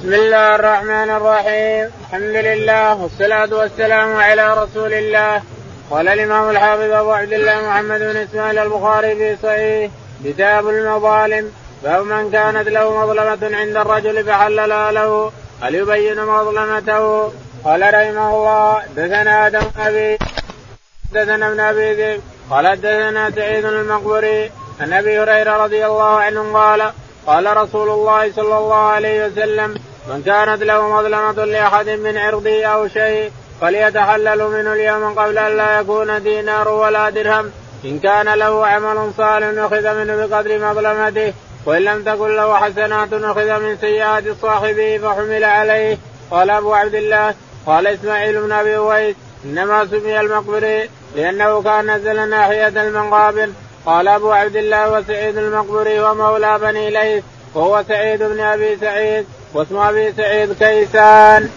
بسم الله الرحمن الرحيم. الحمد لله والصلاة والسلام على رسول الله. قال الإمام الحافظ أبو عبد الله محمد بن إسماعيل البخاري في صحيح. كتاب المظالم. باب من كانت له مظلمة عند الرجل فحللها له. هل يبين مظلمته؟ قال رحمه الله دثنا آدم أبي دثنا ابن أبي ذئب. قال دثنا سعيد المقبري عن أبي هريرة رضي الله عنه قال قال رسول الله صلى الله عليه وسلم من كانت له مظلمة لأحد من عرضه أو شيء فليتحلل منه اليوم قبل أن لا يكون دينار ولا درهم. إن كان له عمل صالح أخذ منه بقدر مظلمته. وإن لم تكن له حسنات أخذ من سيئات صاحبه فحمل عليه. قال أبو عبد الله قال إسماعيل بن أبي أويس إنما سمي المقبري لأنه كان نزل ناحية المقابر قال أبو عبد الله وسعيد المقبري ومولى بني ليث. وهو سعيد بن أبي سعيد واسم أبي سعيد كيسان.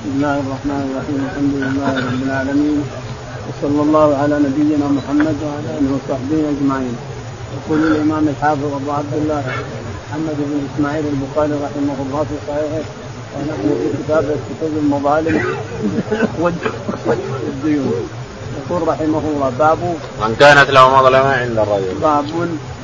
بسم الله الرحمن الرحيم الحمد لله رب العالمين وصلى الله على نبينا محمد وعلى آله وصحبه أجمعين. يقول الإمام الحافظ أبو عبد الله محمد بن إسماعيل البخاري رحمه الله في صحيحه ونحن في كتاب كتاب المظالم والديون يقول رحمه الله باب من كانت له مظلمة عند الرجل باب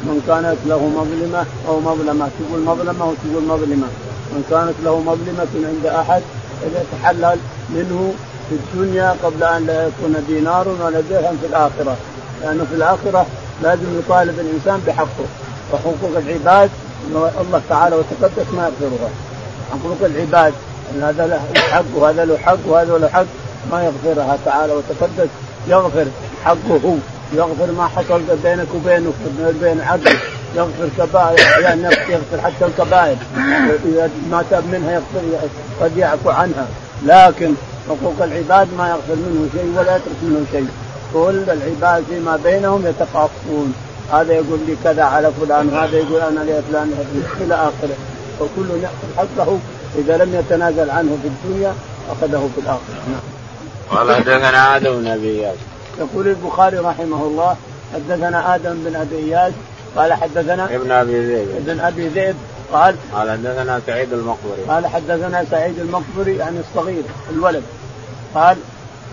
من كانت له مظلمة أو مظلمة تقول مظلمة وتقول مظلمة. من كانت له مظلمة عند أحد فليتحلل منه في الدنيا قبل أن لا يكون دينار ولا درهم في الآخرة. لأنه في الآخرة لازم يطالب الإنسان بحقه. وحقوق العباد الله تعالى وتقدس ما يغفرها. حقوق العباد إن هذا له حق وهذا له حق وهذا له حق ما يغفرها تعالى وتقدس يغفر حقه. يغفر ما حصل بينك وبينه بين عبد يغفر كبائر يعني يغفر حتى الكبائر. إذا ما تاب منها يغفر قد يعفو عنها. لكن حقوق العباد ما يغفر منه شيء ولا يترك منه شيء. كل العباد فيما بينهم يتقاصون هذا يقول لي كذا على فلان وهذا يقول أنا لفلان إلى آخره. وكل يأخذ حقه إذا لم يتنازل عنه في الدنيا أخذه في الآخرة. نعم. قال حدثنا آدم بن. يقول البخاري رحمه الله حدثنا آدم بن أبي إياس قال حدثنا ابن أبي ذئب ابن أبي ذئب قال قال حدثنا سعيد المقبري. قال حدثنا سعيد المقبري يعني الصغير الولد. قال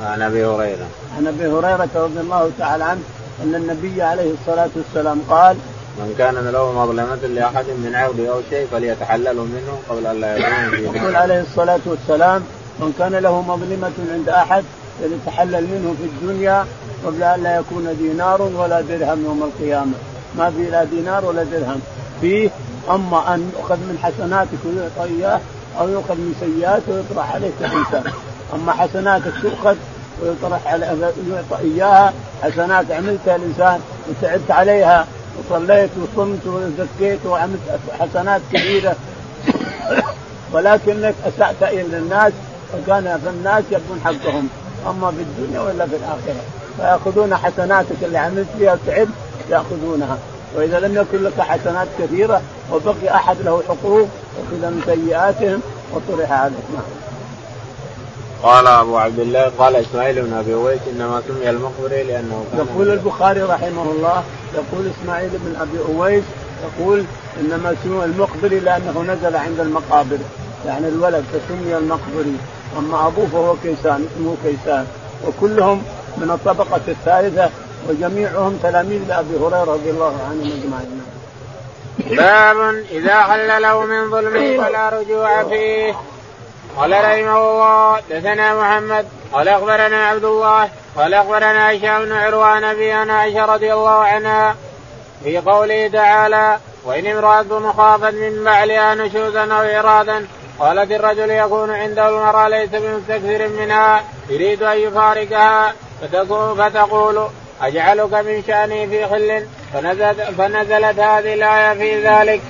عن أبي هريرة. عن أبي هريرة رضي الله تعالى عنه أن النبي عليه الصلاة والسلام قال من كان له مظلمة لأحد من عرضه أو شيء فليتحلل منه قبل أن لا يكون يقول عليه الصلاة والسلام من كان له مظلمة عند أحد فليتحلل منه في الدنيا قبل أن لا يكون دينار ولا درهم يوم القيامة. ما في لا دينار ولا درهم. فيه أما أن يؤخذ من حسناتك ويعطى إياه أو يؤخذ من سيئات ويطرح عليك الإنسان أما حسناتك تؤخذ ويطرح على يعطى إياها. حسنات عملتها الإنسان وتعبت عليها وصليت وصمت وزكيت وعملت حسنات كثيرة ولكنك أسأت إلى الناس فكان في الناس يبون حقهم. أما في الدنيا ولا في الآخرة. فيأخذون حسناتك اللي عملت فيها وتعبت يأخذونها. وإذا لم يكن لك حسنات كثيرة وبقي أحد له حقوق اخذ من سيئاتهم وطرح عليك. قال أبو عبد الله قال إسماعيل بن أبي أويس إنما سمي المقبري لأنه كان يقول البخاري رحمه الله يقول إسماعيل بن أبي أويس يقول إنما سمي المقبري لأنه نزل عند المقابر. يعني الولد فسمي المقبري أما أبوه فهو كيسان اسمه كيسان وكلهم من الطبقة الثالثة وجميعهم تلاميذ لأبي هريرة رضي الله عنهم أجمعين. باب إذا حل له من ظلمه فلا رجوع فيه. قال رحمه الله دثنا محمد قال أخبرنا عبد الله قال أخبرنا هشام بن عروان ابي عائشة رضي الله عنها في قوله تعالى وإن امرأة خافت من بعلها نشوزا أو قالت الرجل يكون عنده المرأة ليس بمستكثر منها يريد أن يفارقها فتقول, فتقول أجعلك من شأني في خل فنزلت, فنزلت هذه الآية في ذلك.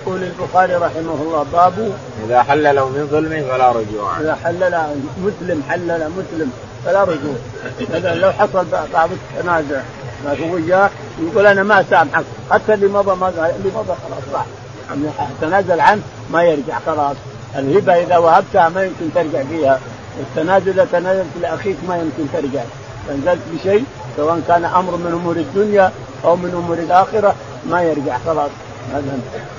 يقول البخاري رحمه الله باب إذا حلل من ظلم فلا رجوع. إذا حلل مسلم حلل مسلم فلا رجوع. لو حصل بعض التنازع ما هو وياه يقول أنا ما أسامحك حتى اللي مضى مضى اللي مضى خلاص راح. تنازل عنه ما يرجع خلاص. الهبة إذا وهبتها ما يمكن ترجع فيها. التنازل إذا تنازلت لأخيك ما يمكن ترجع. تنزلت بشيء سواء كان أمر من أمور الدنيا أو من أمور الآخرة ما يرجع خلاص. هذا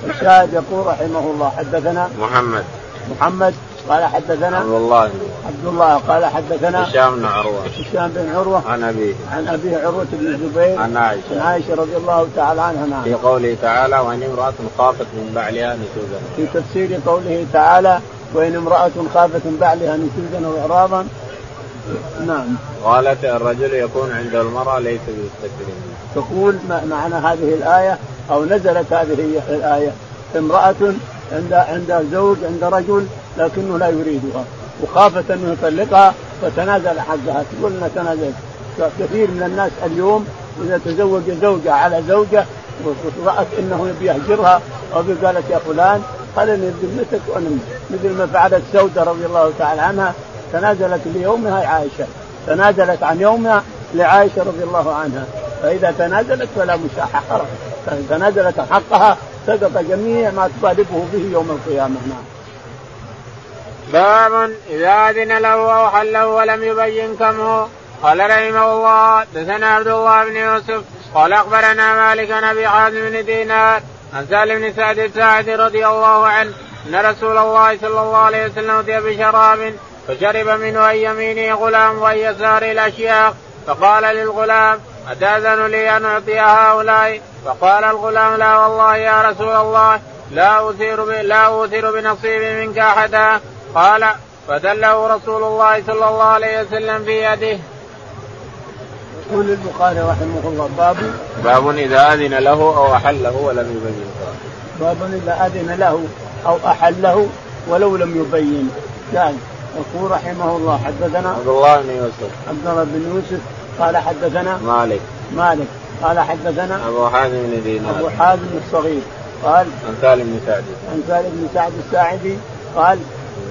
الشاهد يقول رحمه الله حدثنا محمد. محمد قال حدثنا عبد الله. عبد الله قال حدثنا هشام بن عروة. هشام بن عروة عن ابيه عن ابيه عروة بن الزبير عن عائشة. عن عائشة رضي الله تعالى عنها نعم. في قوله تعالى وإن امرأة خافت من بعلها نشوزا في تفسير قوله تعالى وإن امرأة خافت من بعلها نشوزا أو إعراضا. نعم. قالت الرجل يكون عند المرأة ليس بمستكبر تقول معنى هذه الآية أو نزلت هذه الآية امرأة عند عند زوج عند رجل لكنه لا يريدها. وخافت أنه يطلقها فتنازل حقها. تقول انها تنازلت. كثير من الناس اليوم إذا تزوج زوجة على زوجة ورأت أنه يبي يهجرها أو قالت يا فلان خلني بذمتك وأنا مثل ما فعلت سودة رضي الله تعالى عنها. تنازلت ليومها عائشة. تنازلت عن يومها لعائشة رضي الله عنها. فإذا تنازلت فلا مشاحه خلاص تنازلت حقها سقط جميع ما تطالبه به يوم القيامة. نعم. باب إذا أذن له أو حله ولم يبين كم هو قال رحمه الله دثنا عبد الله بن يوسف قال أخبرنا مالك عن أبي حازم بن دينار عن سالم بن سعد الساعدي رضي الله عنه أن رسول الله صلى الله عليه وسلم اتي بشراب فشرب منه عن يمينه غلام وعن يساره الأشياخ فقال للغلام أتأذن لي أن أعطي هؤلاء؟ فقال الغلام لا والله يا رسول الله لا أثير لا أثير بنصيبي منك أحدا. قال فدله رسول الله صلى الله عليه وسلم في يده. يقول البخاري رحمه الله باب باب إذا أذن له أو أحله ولم يبين. باب إذا أذن له أو أحله ولو لم يبين. قال يقول رحمه الله حدثنا عبد الله بن يوسف. عبد الله بن يوسف قال حدثنا مالك. مالك قال حدثنا أبو حازم بن دينار. أبو حازم الصغير قال عن سالم بن سعد. عن سالم بن سعد الساعدي قال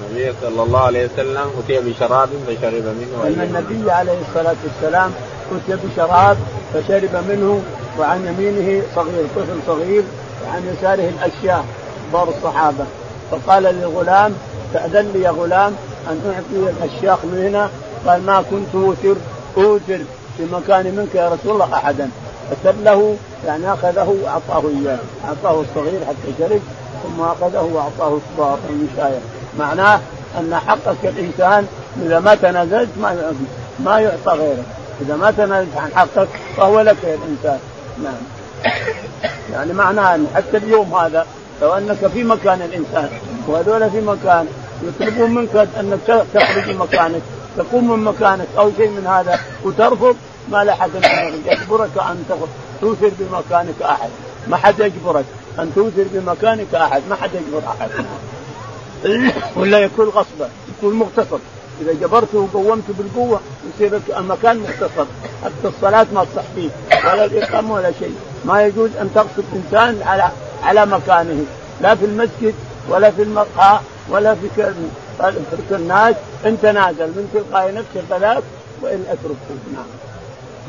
النبي صلى الله عليه وسلم أتي بشراب فشرب منه. أن النبي عليه الصلاة والسلام أتي بشراب فشرب منه وعن يمينه صغير طفل صغير وعن يساره الأشياء كبار الصحابة. فقال للغلام تأذن لي يا غلام أن أعطي الأشياخ من هنا؟ قال ما كنت أوثر أوثر في مكان منك يا رسول الله أحدا. فسله يعني أخذه وأعطاه إياه. أعطاه الصغير حتى شرب ثم أخذه وأعطاه الكبار المشايخ. معناه أن حقك الإنسان إذا ما تنازلت ما ما يعطى غيره إذا ما تنازلت عن حقك فهو لك يا الإنسان. نعم. يعني معناه أن حتى اليوم هذا لو أنك في مكان الإنسان وهذول في مكان يطلبون منك أنك تخرج من مكانك تقوم من مكانك أو شيء من هذا وترفض ما لا أحد يجبرك أن توثر بمكانك أحد. ما حد يجبرك. أن توثر بمكانك أحد. ما حد يجبر أحد. ولا يكون غصبا يكون مغتصب. إذا جبرته وقومته بالقوة يصير المكان مغتصب. حتى الصلاة ما تصح فيه ولا الإقامة ولا شيء. ما يجوز أن تغصب إنسان على على مكانه. لا في المسجد ولا في المقهى ولا في اترك الناس. ان تنازل من تلقاء نفسه فذاك وإن اتركه نعم.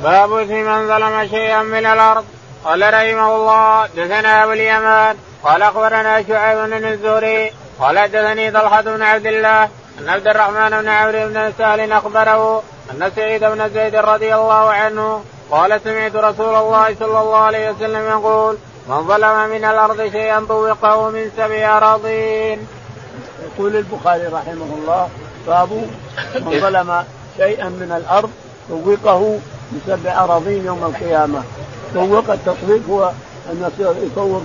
باب في من ظلم شيئا من الأرض. قال رحمه الله دثنا أبو اليمان قال أخبرنا شعيب بن الزهري قال حدثني طلحة بن عبد الله أن عبد الرحمن بن عمرو بن سهل أخبره أن سعيد بن زيد رضي الله عنه قال سمعت رسول الله صلى الله عليه وسلم يقول من ظلم من الأرض شيئا طوقه من سبع أراضين. يقول البخاري رحمه الله باب من ظلم شيئا من الأرض طوقه بسبع أراضين يوم القيامة. طوق التطويق هو أن يطوق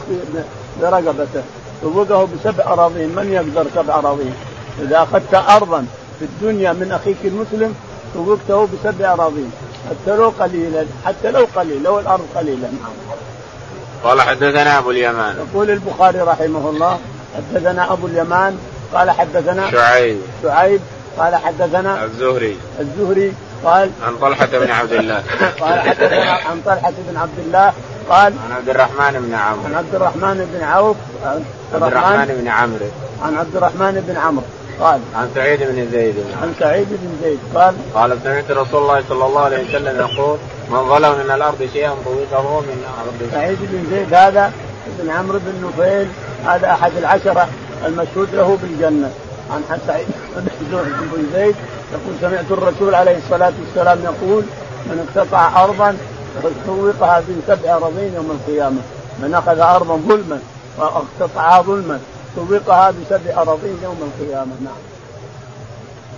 برقبته طوقه بسبع أراضين من يقدر سبع أراضين؟ إذا أخذت ارضا في الدنيا من أخيك المسلم طوقته بسبع أراضين. حتى لو قليلا حتى لو قليل لو الأرض قليلا. نعم. قال حدثنا أبو اليمان. يقول البخاري رحمه الله حدثنا أبو اليمان قال حدثنا شعيب. شعيب قال حدثنا الزهري. الزهري قال عن طلحة بن عبد الله. قال حدثنا عن طلحة بن عبد الله قال عن عبد الرحمن بن عمرو. عن عبد الرحمن بن عوف عبد الرحمن بن عمرو. عن عبد الرحمن بن عمرو. قال عن سعيد بن زيد. عن سعيد بن زيد. قال قال سمعت رسول الله صلى الله عليه وسلم يقول من ظلم من الأرض شيئا طوقه من ارض سعيد بن زيد هذا بن عمرو بن نفيل هذا أحد العشرة المشهود له بالجنة. عن سعيد بن زيد يقول سمعت الرسول عليه الصلاة والسلام يقول من اقتطع ارضا طوقها في سبع اراضين يوم القيامة من أخذ أرضا ظلما واقتطعها ظلما سوقها بسبع اراضين يوم القيامة نعم.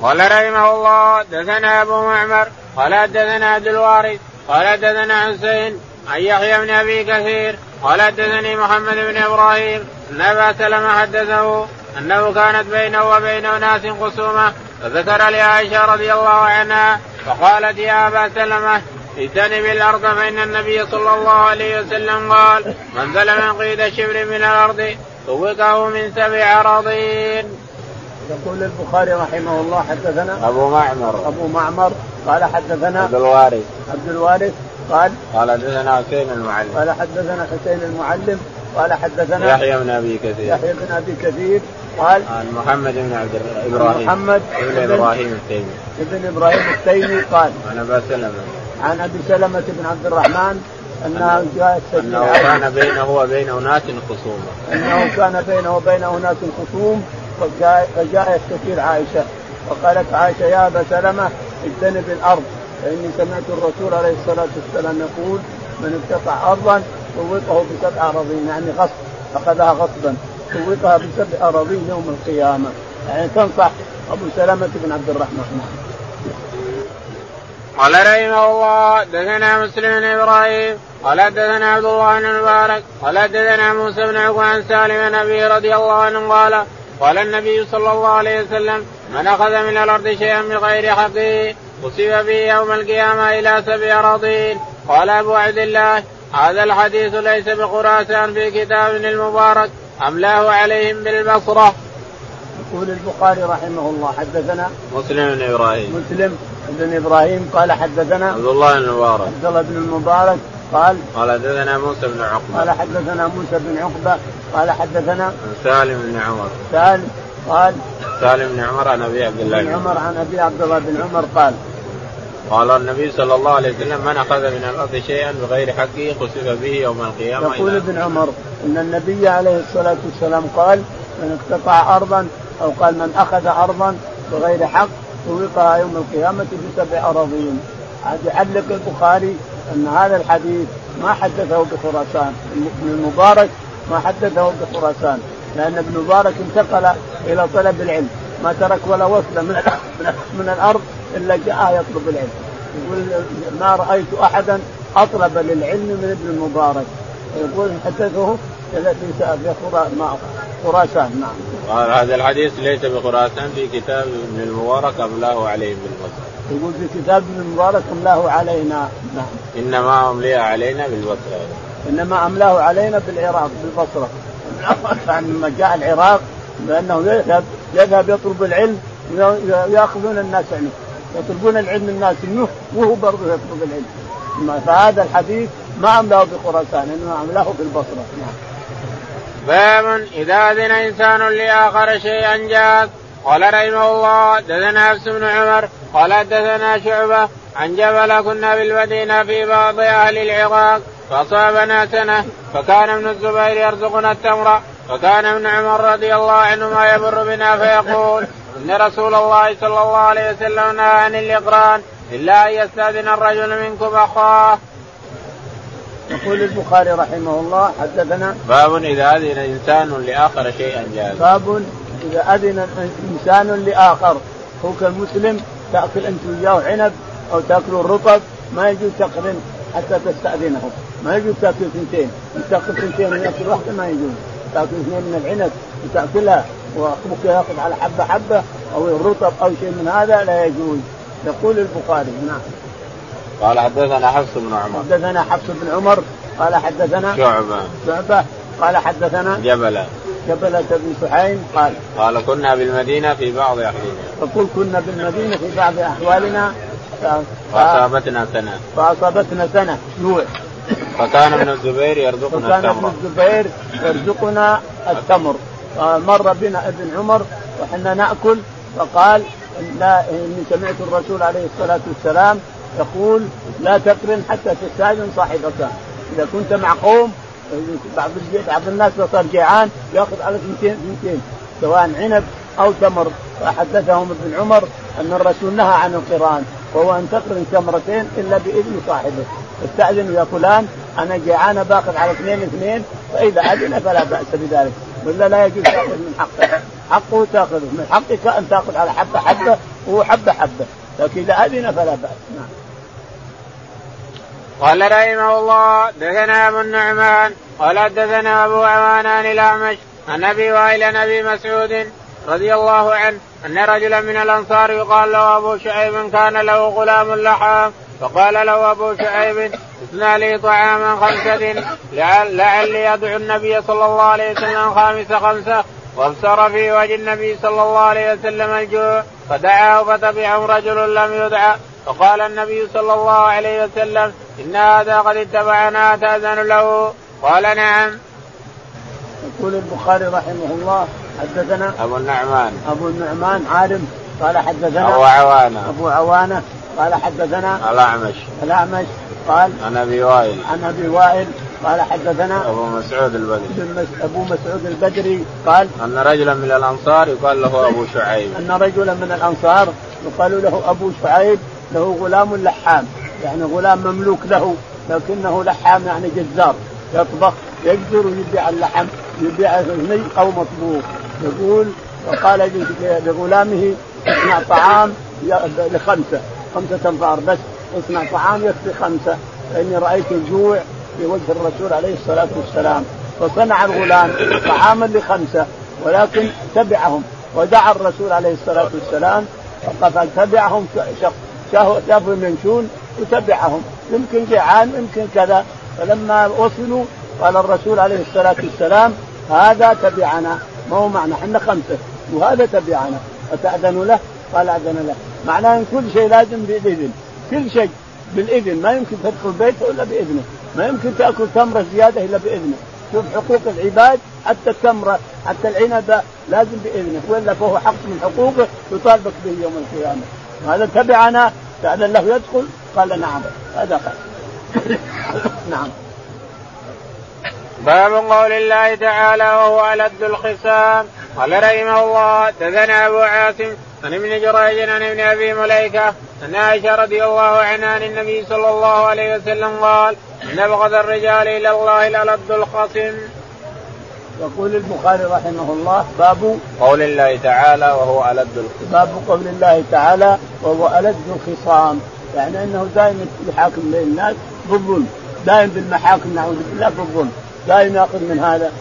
قال رحمه الله دثنا أبو معمر قال دثنا عبد الوارث قال دثنا حسين عن يحيى بن أبي كثير قال حدثني محمد بن إبراهيم أن أبا سلمة حدثه أنه كانت بينه وبين أناس خصومه فذكر لعائشة رضي الله عنها فقالت يا أبا سلمة اجتنب الأرض فإن النبي صلى الله عليه وسلم قال من ظلم قيد شبر من الأرض طوقه من سبع أراضين. يقول البخاري رحمه الله حدثنا أبو معمر. أبو معمر قال حدثنا عبد الوارث. عبد الوارث قال قال حدثنا حسين المعلم. قال حدثنا حسين المعلم قال حدثنا يحيى بن أبي كثير. يحيى بن أبي كثير قال عن محمد بن عبد إبراهيم محمد بن إبراهيم التيمي. ابن إبراهيم التيمي قال عن ابا سلمه عن أبي سلمة بن عبد الرحمن أنه جاء أنه كان بينه وبين أناس خصومه أنه كان بينه وبين أناس خصوم فجاء يستشير عائشة. وقالت عائشة يا أبا سلمة اجتنب الأرض. فإني سمعت الرسول عليه الصلاة والسلام يقول من اقتطع ارضا طوقه بسبع أراضين. يعني غصب أخذها غصبا. طوقها بسبع أراضين يوم القيامة. يعني تنصح أبو سلمة بن عبد الرحمن. قال رحمه الله دثنا مسلم بن إبراهيم قال دثنا عبد الله بن المبارك قال دثنا موسى بن عقبة عن سالم النبي رضي الله عنه قال قال النبي صلى الله عليه وسلم من أخذ من الأرض شيئا بغير حقه أصيب به يوم القيامة إلى سبع أراضين قال أبو عبد الله هذا الحديث ليس بخراسان في كتاب المبارك املاه عليهم بالبصرة. يقول البخاري رحمه الله حدثنا مسلم بن إبراهيم. مسلم بن إبراهيم قال حدثنا عبد الله بن المبارك. عبد الله بن المبارك قال قال حدثنا موسى بن عقبة. قال حدثنا موسى بن عقبة قال حدثنا سالم بن عمر. سالم قال سالم بن عمر عن أبي عبد الله بن عمر عن أبي عبد الله بن عمر قال قال النبي صلى الله عليه وسلم من أخذ من الأرض شيئا بغير حقه خسف به يوم القيامة يقول ابن عمر إن النبي عليه الصلاة والسلام قال من اقتطع ارضا أو قال من أخذ ارضا بغير حق سوقها يوم القيامة بسبع أراضين. يعلق البخاري أن هذا الحديث ما حدثه بخراسان. ابن المبارك ما حدثه بخراسان. لأن ابن المبارك انتقل إلى طلب العلم. ما ترك ولا وصلة من من الأرض إلا جاء يطلب العلم. يقول ما رأيت احدا أطلب للعلم من ابن المبارك. يقول حدثه في خراسان نعم. قال هذا الحديث ليس بخراسان في كتاب ابن المبارك املاه عليهم بالبصره. يقول في كتاب ابن المبارك املاه علينا نعم. إنما أملي علينا بالبصره. إنما أملاه علينا بالعراق بالبصرة. لما جاء العراق بأنه يذهب يذهب يطلب العلم وياخذون الناس عنه يطلبون العلم الناس منه وهو برضه يطلب العلم فهذا الحديث ما أملاه بخراسان إنما أملاه بالبصرة نعم. باب إذا اذن إنسان لآخر شيئا جاز قال رحمه الله دثنا حفص بن عمر قال دثنا شعبة عن جبل كنا بالمدينة في بعض أهل العراق فأصابنا سنة فكان ابن الزبير يرزقنا التمر فكان ابن عمر رضي الله عنهما يمر بنا فيقول إن رسول الله صلى الله عليه وسلم نهى عن الإقران إلا أن يستأذن الرجل منكم أخاه. يقول البخاري رحمه الله حدثنا باب إذا أذن إنسان لآخر شيئا جاز. باب إذا أذن إنسان لآخر. هو كالمسلم تأكل أنت وياه عنب أو تاكلوا الرطب ما يجوز تقرن حتى تستأذنه. ما يجوز تأكل ثنتين تأكل ثنتين وياكل واحدة ما يجوز. تأكل اثنين من العنب وتأكلها واخوك يأخذ على حبة حبة أو الرطب أو شيء من هذا لا يجوز. يقول البخاري نعم. قال حدثنا حفص بن عمر. حدثنا حفص بن عمر قال حدثنا شعبة. شعبة قال حدثنا جبلة. جبلة بن سحيم قال قال كنا بالمدينة في بعض أحوالنا. يقول كنا بالمدينة في بعض أحوالنا فأصابتنا سنة. فأصابتنا سنة. جوع فكان ابن الزبير يرزقنا فكان ابن الزبير يرزقنا التمر. مر بنا ابن عمر وحنا نأكل فقال لا إني سمعت الرسول عليه الصلاة والسلام يقول لا تقرن حتى تستأذن صاحبك إذا كنت مع قوم بعض بعض الناس صار جيعان يأخذ على اثنتين اثنتين سواء عنب أو تمر. فحدثهم ابن عمر أن الرسول نهى عن القرآن وهو أن تقرن تمرتين إلا بإذن صاحبه. استأذن يا فلان أنا جيعان باخذ على اثنين اثنين فإذا أذن فلا بأس بذلك. ولا لا يجوز تأخذ من حقه. حقه تأخذه. من حقك أن تأخذ على حبة حبة وهو حبة حبة. لكن إذا أذن فلا بأس. نعم. قال رحمه الله دثنا أبو النعمان قال دثنا أبو عوان عن الأعمش عن أبي وائل عن أبي مسعود رضي الله عنه أن رجلا من الأنصار يقال له أبو شعيب كان له غلام لحام فقال له أبو شعيب اثنى لي طعاما خمسة لعلي ادعو النبي صلى الله عليه وسلم خامس خمسة. وابصر في وجه النبي صلى الله عليه وسلم الجوع فدعاه فتبعه رجل لم يدعى فقال النبي صلى الله عليه وسلم إن هذا قد اتبعنا تاذن له. قال نعم. يقول البخاري رحمه الله حدثنا أبو النعمان. أبو النعمان عالم قال حدثنا أبو عوانة. أبو عوانة قال حدثنا الأعمش. الأعمش. قال عن أبي وائل. عن أبي وائل. قال حدثنا أبو مسعود البدري. أبو مسعود البدري قال أن رجلا من الأنصار يقال له أبو شعيب. أن رجلا من الأنصار يقال له أبو شعيب له غلام لحام يعني غلام مملوك له لكنه لحام يعني جزار. يطبخ يقدر ويبيع اللحم يبيع ني أو مطبوخ. يقول وقال لغلامه اصنع طعام لخمسة خمسة انفار بس اصنع طعام يكفي خمسة. فإني رأيت الجوع في وجه الرسول عليه الصلاة والسلام فصنع الغلام طعاما لخمسة ولكن تبعهم. ودعا الرسول عليه الصلاة والسلام فقد تبعهم شافوا يمشون وتبعهم. يمكن جيعان يمكن كذا. فلما وصلوا قال الرسول عليه الصلاة والسلام هذا تبعنا. ما هو معنا إحنا خمسة. وهذا تبعنا. أتأذن له؟ قال أذن له. معناه إن كل شيء لازم بإذن. كل شيء بالإذن. ما يمكن تدخل بيته إلا بإذنه. ما يمكن تأكل تمرة زيادة إلا بإذنه. شوف حقوق العباد حتى التمرة حتى العنب لازم بإذنه. والا فهو حق من حقوقه يطالبك به يوم القيامة. هذا تبعنا تأذن له يدخل قال نعم. هذا قال. نعم. باب قول الله تعالى وهو ألد الخصام. قال رحمه الله دثنا أبو عاصم عن ابن جريج عن ابن أبي مليكة أن عائشة رضي الله عنها عن النبي صلى الله عليه وسلم قال ان ابغض الرجال إلى الله الالد الخصم. يقول البخاري رحمه الله باب قول الله تعالى وهو ألد الخصام باب قول الله تعالى وهو ألد الخصام. يعني أنه دائما يحاكم بين الناس بالظلم دائما بالمحاكم نعوذ بالله بالظلم دائما يأخذ من هذا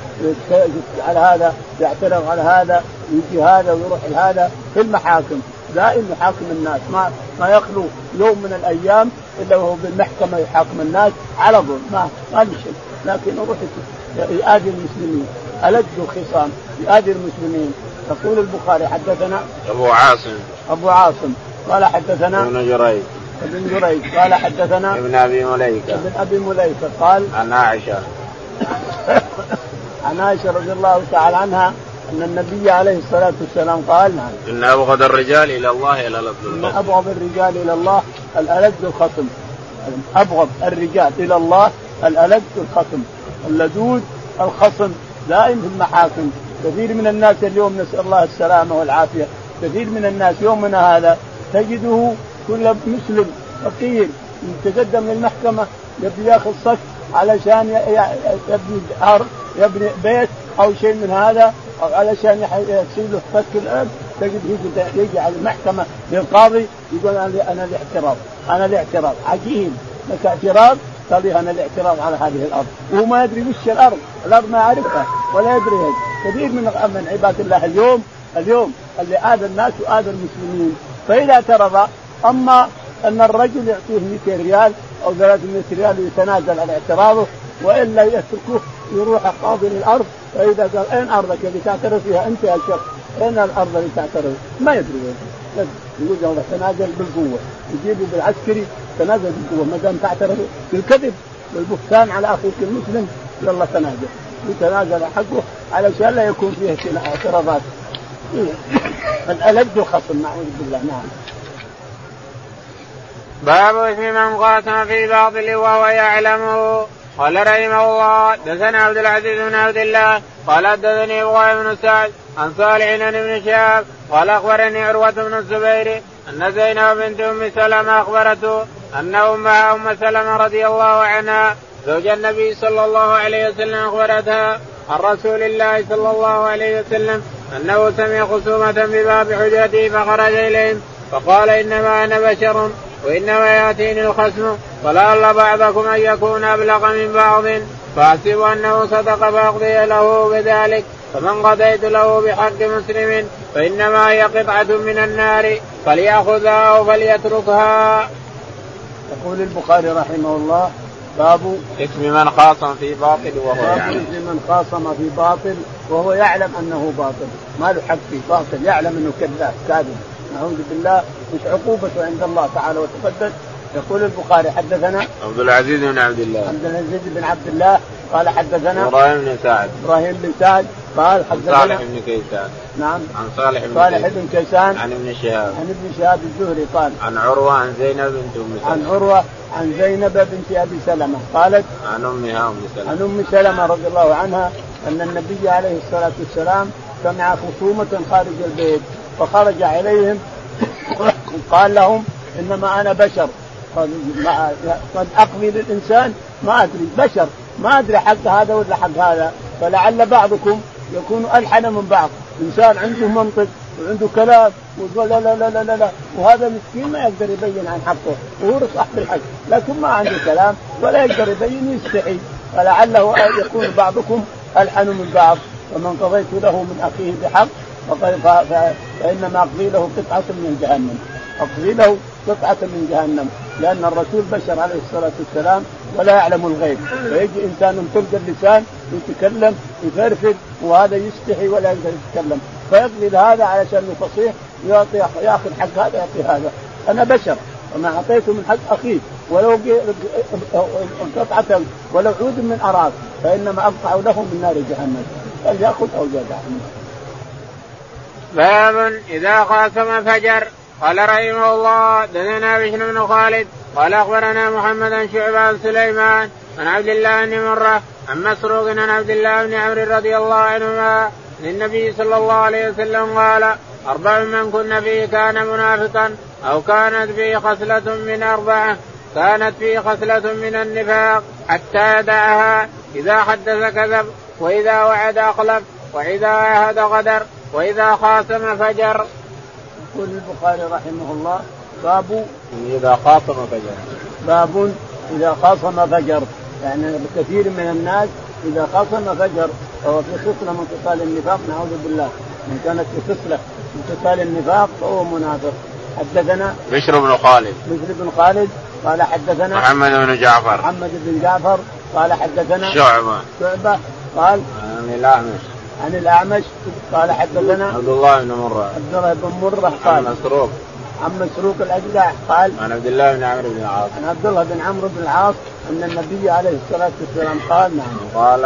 على هذا يعترض على هذا يجي هذا ويروح لهذا. في المحاكم. دائما يحاكم الناس. ما ما يخلو يوم من الأيام إلا وهو بالمحكمة يحاكم الناس على ظلم. ما ما شيء. لكن يروح يؤذي المسلمين. ألد الخصام يؤذي المسلمين. يقول البخاري حدثنا أبو عاصم. أبو عاصم. قال حدثنا ابن جريج. ابن جريج. قال حدثنا ابن أبي مليكة. ابن أبي مليكة. قال عن عائشة. عن عائشة رضي الله تعالى عنها أن النبي عليه الصلاة والسلام قال نعم إن أبغض الرجال إلى الله الالد إن أبغض الرجال إلى الله الالد الخصم. أبغض الرجال إلى الله الالد الخصم. اللدود الخصم. دائم في المحاكم. كثير من الناس اليوم نسأل الله السلامة والعافية. كثير من الناس يومنا هذا تجده كل مسلم فقير. يتقدم للمحكمة يبي ياخذ صك علشان يبني ارض يبني بيت أو شيء من هذا أو علشان يصير له فك الأرض تجد يجي على المحكمة للقاضي يقول أنا أنا الاعتراض أنا الاعتراض. عجيب لك اعتراض؟ قال أنا الاعتراض على هذه الأرض. وهو ما يدري وش الأرض الأرض ما يعرفها ولا يدري كثير من من عباد الله اليوم اليوم اللي آذى الناس وآذى المسلمين. فإذا اعترض أما أن الرجل يعطيه 200 ريال أو 300 ريال ويتنازل عن اعتراضه وإلا يتركوه يروح قاضي للأرض فإذا قال أين أرضك اللي تعترض فيها أنت يا شيخ؟ أين الأرض اللي تعترض؟ ما يدري وين. يقول له تنازل بالقوة. يجيبه بالعسكري تنازل بالقوة. ما دام تعترض بالكذب والبهتان على اخيك المسلم يلا تنازل. يتنازل حقه علشان لا يكون فيه اعتراضات الألد الخصم نعوذ بالله. نعم. باب اسم من قاسم في باطل وهو يعلمه قال رحمه الله دثنا عبد العزيز بن عبد الله قال حدثني ابو بن سعد عن صالح بن شهاب قال أخبرني عروة بن الزبير أن زينب بنت أم سلمة أخبرته ان امها أم سلمة رضي الله عنها زوج النبي صلى الله عليه وسلم أخبرتها عن رسول الله صلى الله عليه وسلم أنه سمع خصومة بباب حجرته فخرج إليهم فقال إنما أنا بشر وإنما يأتيني الخصم ولعل بعضكم أن يكون أبلغ من بعض فاحسب أنه صدق فأقضي له بذلك. فمن قضيت له بحق مسلم فإنما هي قطعة من النار فليأخذها أو فليتركها. يقول البخاري رحمه الله باب اسم من خاصم في باطل وهو يعلم. اسم من خاصم في باطل وهو يعلم أنه باطل. ما له حق في باطل يعلم أنه كذاب كاذب. نعوذ بالله مش عقوبته عند الله تعالى وتقدس. يقول البخاري حدثنا عبد العزيز بن عبد الله. عبد العزيز بن عبد الله قال حدثنا إبراهيم بن سعد. إبراهيم بن سعد قال حدثنا صالح بن كيسان. نعم. عن صالح بن صالح بن كيسان. عن ابن شهاب. عن ابن شهاب الزهري قال عن عروة عن زينب بنت أم سلمة. عن عروة عن زينب بنت أبي سلمة. قالت عن أمها أم سلمة. عن أم سلمة رضي الله عنها أن النبي عليه الصلاة والسلام سمع خصومة خارج البيت. فخرج عليهم قال لهم إنما أنا بشر. قد أقضي للإنسان؟ ما أدري. بشر. ما أدري حق هذا ولا حق هذا. فلعل بعضكم يكون ألحن من بعض. إنسان عنده منطق وعنده كلام ويقول لا لا لا لا لا. وهذا مسكين ما يقدر يبين عن حقه. وهو صاحب الحق. لكن ما عنده كلام ولا يقدر يبين يستحي. فلعله يكون بعضكم ألحن من بعض. ومن قضيت له من أخيه بحق فإنما أقضي له قطعة من جهنم. أقضي له قطعة من جهنم. لأن الرسول بشر عليه الصلاة والسلام ولا يعلم الغيب. فيجي إنسان طلق اللسان يتكلم يفرفد وهذا يستحي ولا يقدر يتكلم. فيقضي هذا علشان فصيح يعطي يأخذ حق هذا يعطي هذا. أنا بشر. وما أعطيته من حق اخيه ولو قطعة ولو عود من أراض فإنما أقطع له من نار جهنم. فليأخذ أو يدع باب إذا خاصم فجر. قال رحمه الله دثنا بشر بن خالد. قال أخبرنا محمد بن شعبة سليمان عن عبد الله بن مرة عن مسروق عن عبد الله بن عمرو رضي الله عنهما للنبي صلى الله عليه وسلم قال أربع من كن فيه كان منافقا أو كانت فيه خصلة من أربعة كانت فيه خصلة من النفاق حتى يدعها إذا حدث كذب وإذا وعد أخلف وإذا عاهد غدر وإذا خاصم فجر. يقول البخاري رحمه الله باب إذا خاصم فجر. باب إذا خاصم فجر. يعني كثير من الناس إذا خاصم فجر فهو في خصلة من خصال النفاق نعوذ بالله. من كانت في خصلة من خصال النفاق فهو منافق. حدثنا بشر بن خالد. بشر بن خالد قال حدثنا محمد بن جعفر. محمد بن جعفر قال حدثنا شعبة. شعبة قال عن الأعمش عن الأعمش قال حدثنا عبد الله بن مرة عبد الله بن مرة قال عن مسروق. عن مسروق الأجدع قال. عن عبد الله بن عمرو بن العاص. عن عبد الله بن عمرو بن العاص أن النبي عليه الصلاة والسلام قال نعم. قال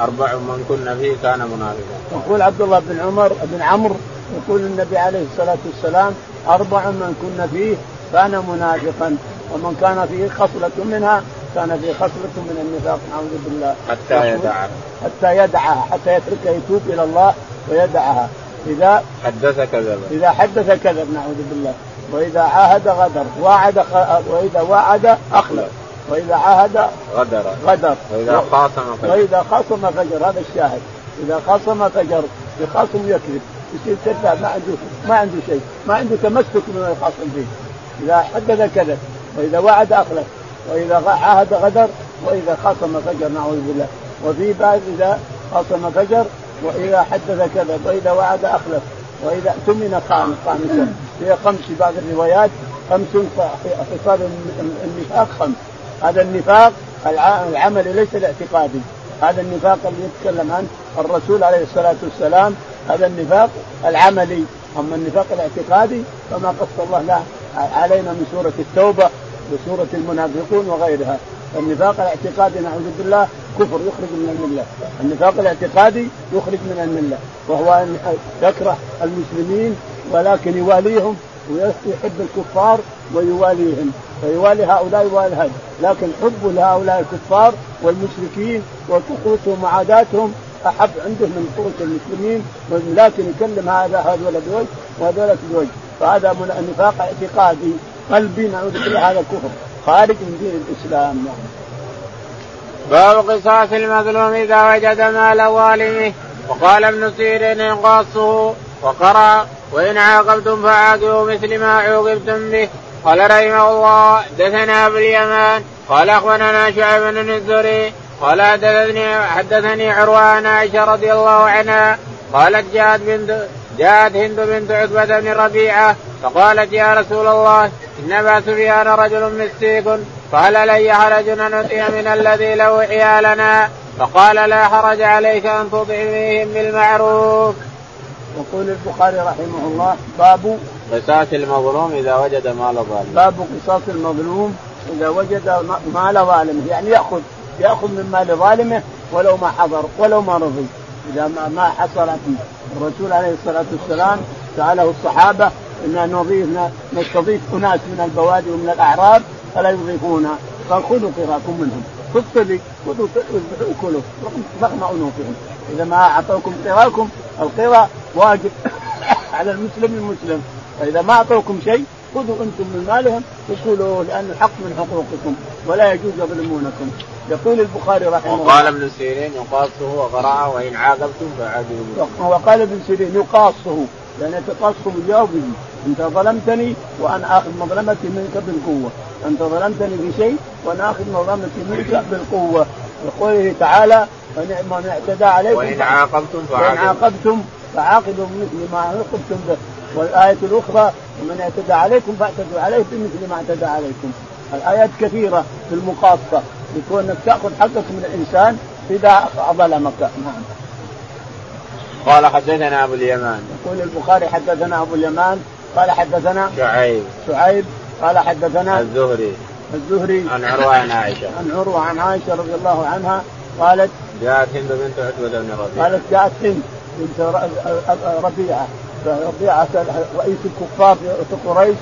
أربع من كنا فيه كان منافقا. يقول عبد الله بن عمر بن عمرو يقول النبي عليه الصلاة والسلام أربع من كنا فيه كان منافقا ومن كان فيه خصلة منها كان فيه خصلة من النفاق نعوذ بالله. حتى يدعها حتى يدعها حتى يتركها يتوب إلى الله ويدعها. إذا حدث كذب إذا حدث كذب نعوذ بالله. وإذا عاهد غدر. وعد خ... وإذا وعد أخلف وإذا عاهد غدر. غدر. وإذا خاصم فجر. وإذا خاصم فجر. هذا الشاهد. إذا خاصم فجر يخاصم يكذب. يصير كذاب ما عنده ما عنده شيء. ما عنده تمسك بما يخاصم فيه. إذا حدث كذب وإذا وعد أخلف وإذا عاهد غدر وإذا خاصم فجر نعوذ بالله. وفي بعد إذا خاصم فجر وإذا حدث كذب وإذا وعد أخلف وإذا اؤتمن خان خامسا هي خمس في بعض الروايات. خمس خصال النفاق خمس. هذا النفاق العمل ليس الاعتقادي هذا النفاق اللي يتكلم عنه الرسول عليه الصلاة والسلام. هذا النفاق العملي. أما النفاق الاعتقادي فما قص الله له علينا من سورة التوبة. وسورة المنافقون وغيرها. النفاق الاعتقادي نعوذ بالله كفر يخرج من الملة، النفاق الاعتقادي يخرج من الملة، وهو أن يكره المسلمين ولكن يواليهم ويحب الكفار ويواليهم، فيوالي هؤلاء يوالي هذا، لكن حبه لهؤلاء الكفار والمشركين وكفرته ومعاداتهم أحب عنده من قوة المسلمين. لكن يكلم هذا هذول بوجه وهذول بوجه. فهذا نفاق اعتقادي قلبي نعوذ بالله هذا كفر خارج من دين الإسلام. باب قصاص المظلوم إذا وجد مال ظالمه. وقال ابن سيرين ينقصه وقرأ وإن عاقبتم فعاقبوا مثل ما عوقبتم به. قال رحمه الله دثنا أبو اليمان. قال أخبرنا شعيب بن الزري قال حدثني حدثني عروه عن عائشة رضي الله عنها. قالت جاءت بنت جاءت هند بنت عتبة بن ربيعة. فقالت يا رسول الله إن أبا سفيان رجل مسيك فهل علي حرج أن أطيع من الذي له عيالنا فقال لا حرج عليك أن تطعميهم بالمعروف. يقول البخاري رحمه الله باب قصاص المظلوم إذا وجد مال ظالم. باب قصاص المظلوم إذا وجد مال ظالمه يعني يأخذ يأخذ من مال ظالمه ولو ما حضر ولو ما رضي إذا ما ما حصلت الرسول عليه الصلاة والسلام سأله الصحابة إن نضيف نستضيف أناس من البوادي ومن الأعراب فلا يضيفونا قال خذوا قراكم منهم. صدق خذوا كلوا رغم انوفهم إذا ما أعطوكم قراكم القرى واجب على المسلم المسلم. فإذا ما أعطوكم شيء خذوا أنتم من مالهم وكلوا لأن الحق من حقوقكم ولا يجوز يظلمونكم يقول البخاري رحمه الله. وقال ابن سيرين يقاصه وقرعه وإن عاقبتم فعاقبوا وقال ابن سيرين يقاصه. يعني يتقصه به أنت ظلمتني وأنا آخذ مظلمتي منك بالقوة. أنت ظلمتني بشيء وأنا آخذ مظلمتي منك بالقوة. يقول تعالى من اعتدى عليكم وإن عاقبتم فعاقبوا. وان عاقبتم فعاقبوا بمثل ما عوقبتم به. والآية الأخرى ومن اعتدى عليكم فاعتدوا عليه بمثل ما اعتدى عليكم. الآيات كثيرة في المقاصة. يكون تأخذ حقك من الإنسان إذا ظلمك. نعم. قال حدثنا أبو اليمان. يقول البخاري حدثنا أبو اليمان قال حدثنا شعيب. شعيب قال حدثنا الزهري. الزهري. عن عروة عن عائشة. عن عروة عن عائشة رضي الله عنها قالت جاءت هند بنت عتبة بن ربيعة. قالت جاءت هند بنت ربيعة. ربيعة رئيس الكفار في قريش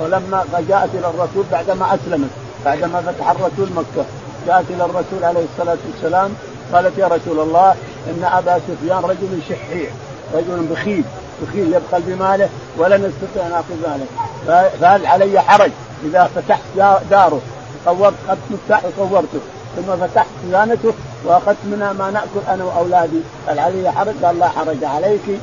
ولما جاءت إلى الرسول بعدما أسلمت بعدما فتح الرسول مكة جاءت إلى الرسول عليه الصلاة والسلام قالت يا رسول الله إن أبا سفيان رجل شحيح رجل بخيل بخيل يبخل بماله ولن يستطيع أن آخذ ماله. فهل علي حرج إذا فتحت داره؟ صورت اخذت مفتاح وصورته ثم فتحت خزانته وأخذت منها ما نأكل أنا وأولادي. هل علي حرج؟ قال لا حرج عليك.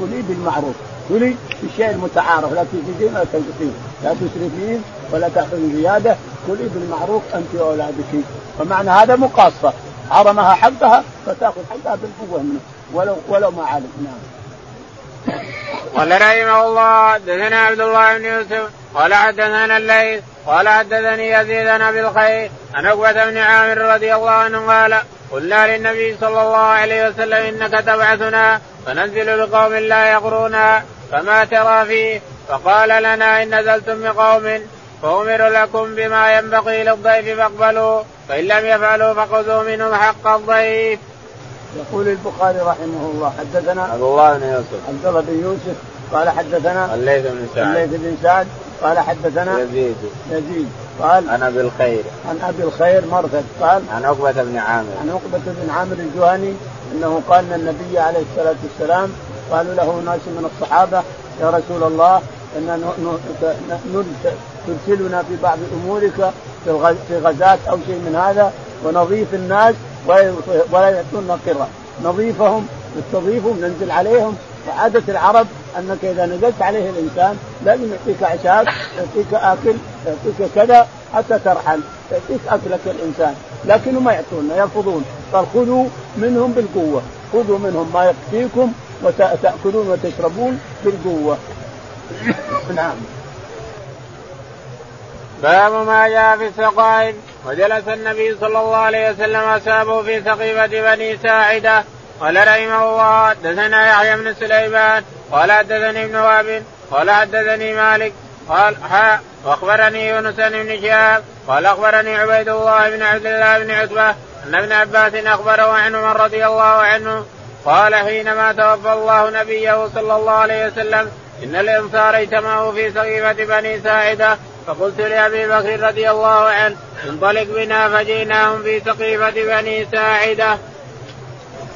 كلي بالمعروف. كلي بالشيء المتعارف لا تزيدين ولا تنقصين. لا تسرفين ولا تأخذين زيادة. كلي بالمعروف أنت وأولادك. فمعنى هذا مقاصة. حرمها حقها فتأخذ حقها بالقوة منه. ولو ولو ما علم نعم. قال رحمه الله حدثنا عبد الله بن يوسف قال حدثنا الليث قال حدثني يزيد بن أبي الخير عن عقبة بن عامر رضي الله عنه قال قلنا للنبي صلى الله عليه وسلم إنك تبعثنا فننزل بقوم لا يقرونا فما ترى فيه؟ فقال لنا إن نزلتم بقوم فأمر لكم بما ينبغي للضيف فاقبلوا فإن لم يفعلوا فخذوا منهم حق الضيف. يقول البخاري رحمه الله حدثنا عبد الله بن يوسف. عبد الله بن يوسف قال حدثنا الليث بن سعد. الليث بن سعد قال حدثنا يزيد. يزيد قال عن أبي الخير. عن أبي الخير مرثد قال عن عقبة بن عامر. عن عقبة بن عامر الجهني إنه قال إن النبي عليه الصلاة والسلام قالوا له ناس من الصحابة يا رسول الله ترسلنا في بعض أمورك في غزاة أو شيء من هذا ونضيف الناس ولا يأتون قرة نضيفهم نستضيفهم ننزل عليهم. وعادة العرب أنك إذا نزلت عليه الإنسان لازم يعطيك عشاء يعطيك آكل يعطيك كذا حتى ترحل. يعطيك أكلك الإنسان. لكنهم ما يعطون يرفضون. قال خذوا منهم بالقوة. خذوا منهم ما يكفيكم وتاكلون وتشربون بالقوة. نعم. باب ما جاء في السقائم وجلس النبي صلى الله عليه وسلم أصحابه في سقيفه بني ساعدة. قال رحمه الله حدثنا يحيى بن سليمان. قال حدثني ابن وهب. قال حدثني مالك. قال ها وأخبرني يونس بن شهاب. قال أخبرني عبيد الله بن عبد الله بن عتبة أن ابن عباس أخبره عن عمر رضي الله عنه. قال حينما توفى الله نبيه صلى الله عليه وسلم إن الأنصار اجتمعوا في سقيفه بني ساعدة فقلت لأبي بكر رضي الله عنه انطلق بنا فجئناهم في سقيفه بني ساعدة.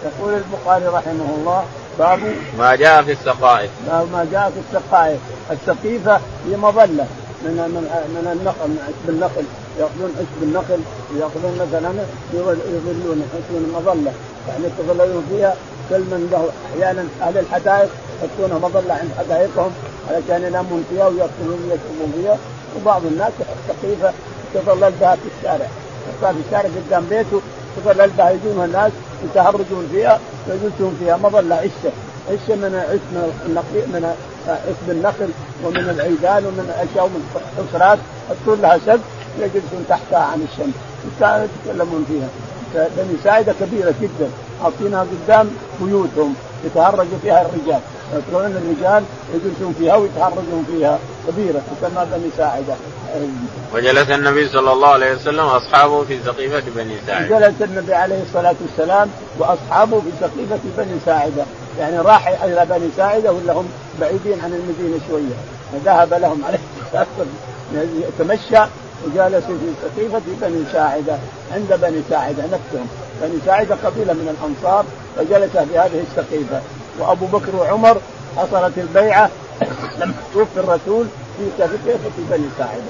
يقول البخاري رحمه الله باب ما جاء في السقائف. باب ما جاء في السقائف. السقيفة هي مظلة. من من من النقل من عشب النقل. يأخذون عشب النقل وياخذون مثلا يظلون يحطون مظله يعني يتظللون فيها كل من له أحيانا أهل الحدائق يحطون مظلة عند حدائقهم علشان ينامون فيها وياكلون ويشربون فيها. وبعض الناس سقيفه يتظلل بها في الشارع. يحطها في الشارع قدام بيته يتظلل بها يجونها الناس يتهرجون فيها ويجلسون فيها. مظلة عشة. عشة من عش من من عشب النخل ومن العيدان ومن الاشياء ومن الحصرات يحطون لها سد يجلسون تحتها عن الشمس. يتكلمون فيها. بني ساعدة كبيرة جدا. حاطينها قدام بيوتهم يتهرجوا فيها الرجال. يتركون الرجال يجلسون فيها ويتهرجون فيها. كبيرة. تسمى بني ساعدة. وجلس النبي صلى الله عليه وسلم وأصحابه في سقيفه بني ساعدة. جلس النبي عليه الصلاة والسلام وأصحابه في سقيفه بني ساعدة، يعني راح إلى بني ساعدة ولا هم بعيدين عن المدينة شوية، فذهب لهم عليه الصلاة والسلام. يتمشى وجالس في سقيفة بني ساعدة عند بني ساعدة نفسهم. بني ساعدة قبيلة من الأنصار فجلس في هذه السقيفة وأبو بكر وعمر حصلت البيعة لما توفي الرسول في سقيفة بني ساعدة.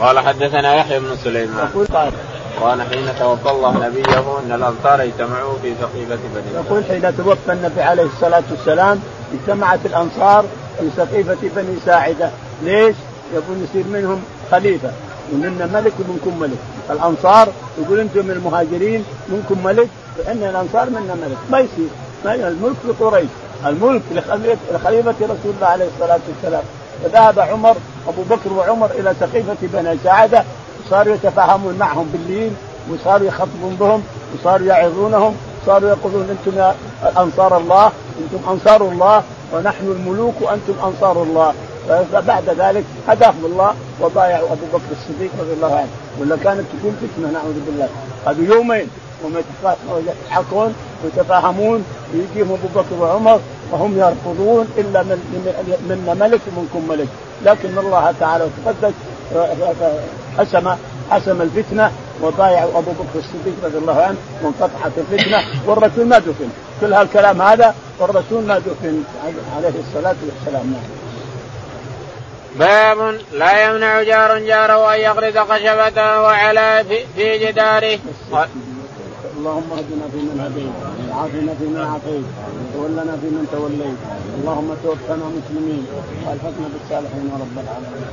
قال حدثنا يحيى بن سليمان. يقول قال قال حين توفى الله نبيه أن الأنصار اجتمعوا في سقيفه بني يقول حين توفى النبي عليه الصلاة والسلام اجتمعت الأنصار في سقيفه بني ساعدة، ليش؟ يقول يصير منهم خليفة. ومنا ملك ومنكم ملك. الأنصار يقول أنتم من المهاجرين منكم ملك فان الأنصار منا ملك. ما يصير. الملك لقريش. الملك لخليفه رسول الله عليه الصلاة والسلام. فذهب عمر أبو بكر وعمر إلى سقيفه بني سعاده وصاروا يتفاهمون معهم بالليل وصاروا يخطبون بهم وصاروا يعظونهم صاروا يقولون أنتم أنصار الله أنتم أنصار الله ونحن الملوك وأنتم أنصار الله. فبعد ذلك هداهم الله وبايعوا أبو بكر الصديق رضي الله عنه. ولا كانت تكون فتنة نعوذ بالله. هذه يومين وهم يضحكون ويتفاهمون ويجيهم أبو بكر وعمر وهم يرفضون إلا من منا ملك ومنكم ملك. لكن الله تعالى وتقدس حسم حسم الفتنة وبايعوا أبو بكر الصديق رضي الله عنه وانقطعت الفتنة والرسول ما دفن. كل هالكلام هذا والرسول ما دفن عليه الصلاة والسلام. نعم. باب لا يمنع جار جاره أن يغرز خشبته وعلى في, جداره. اللهم اهدنا فيمن هديت وعافنا فيمن عافيت وتولنا فيمن توليت اللهم توفنا مسلمين وألحقنا بالصالحين رب العالمين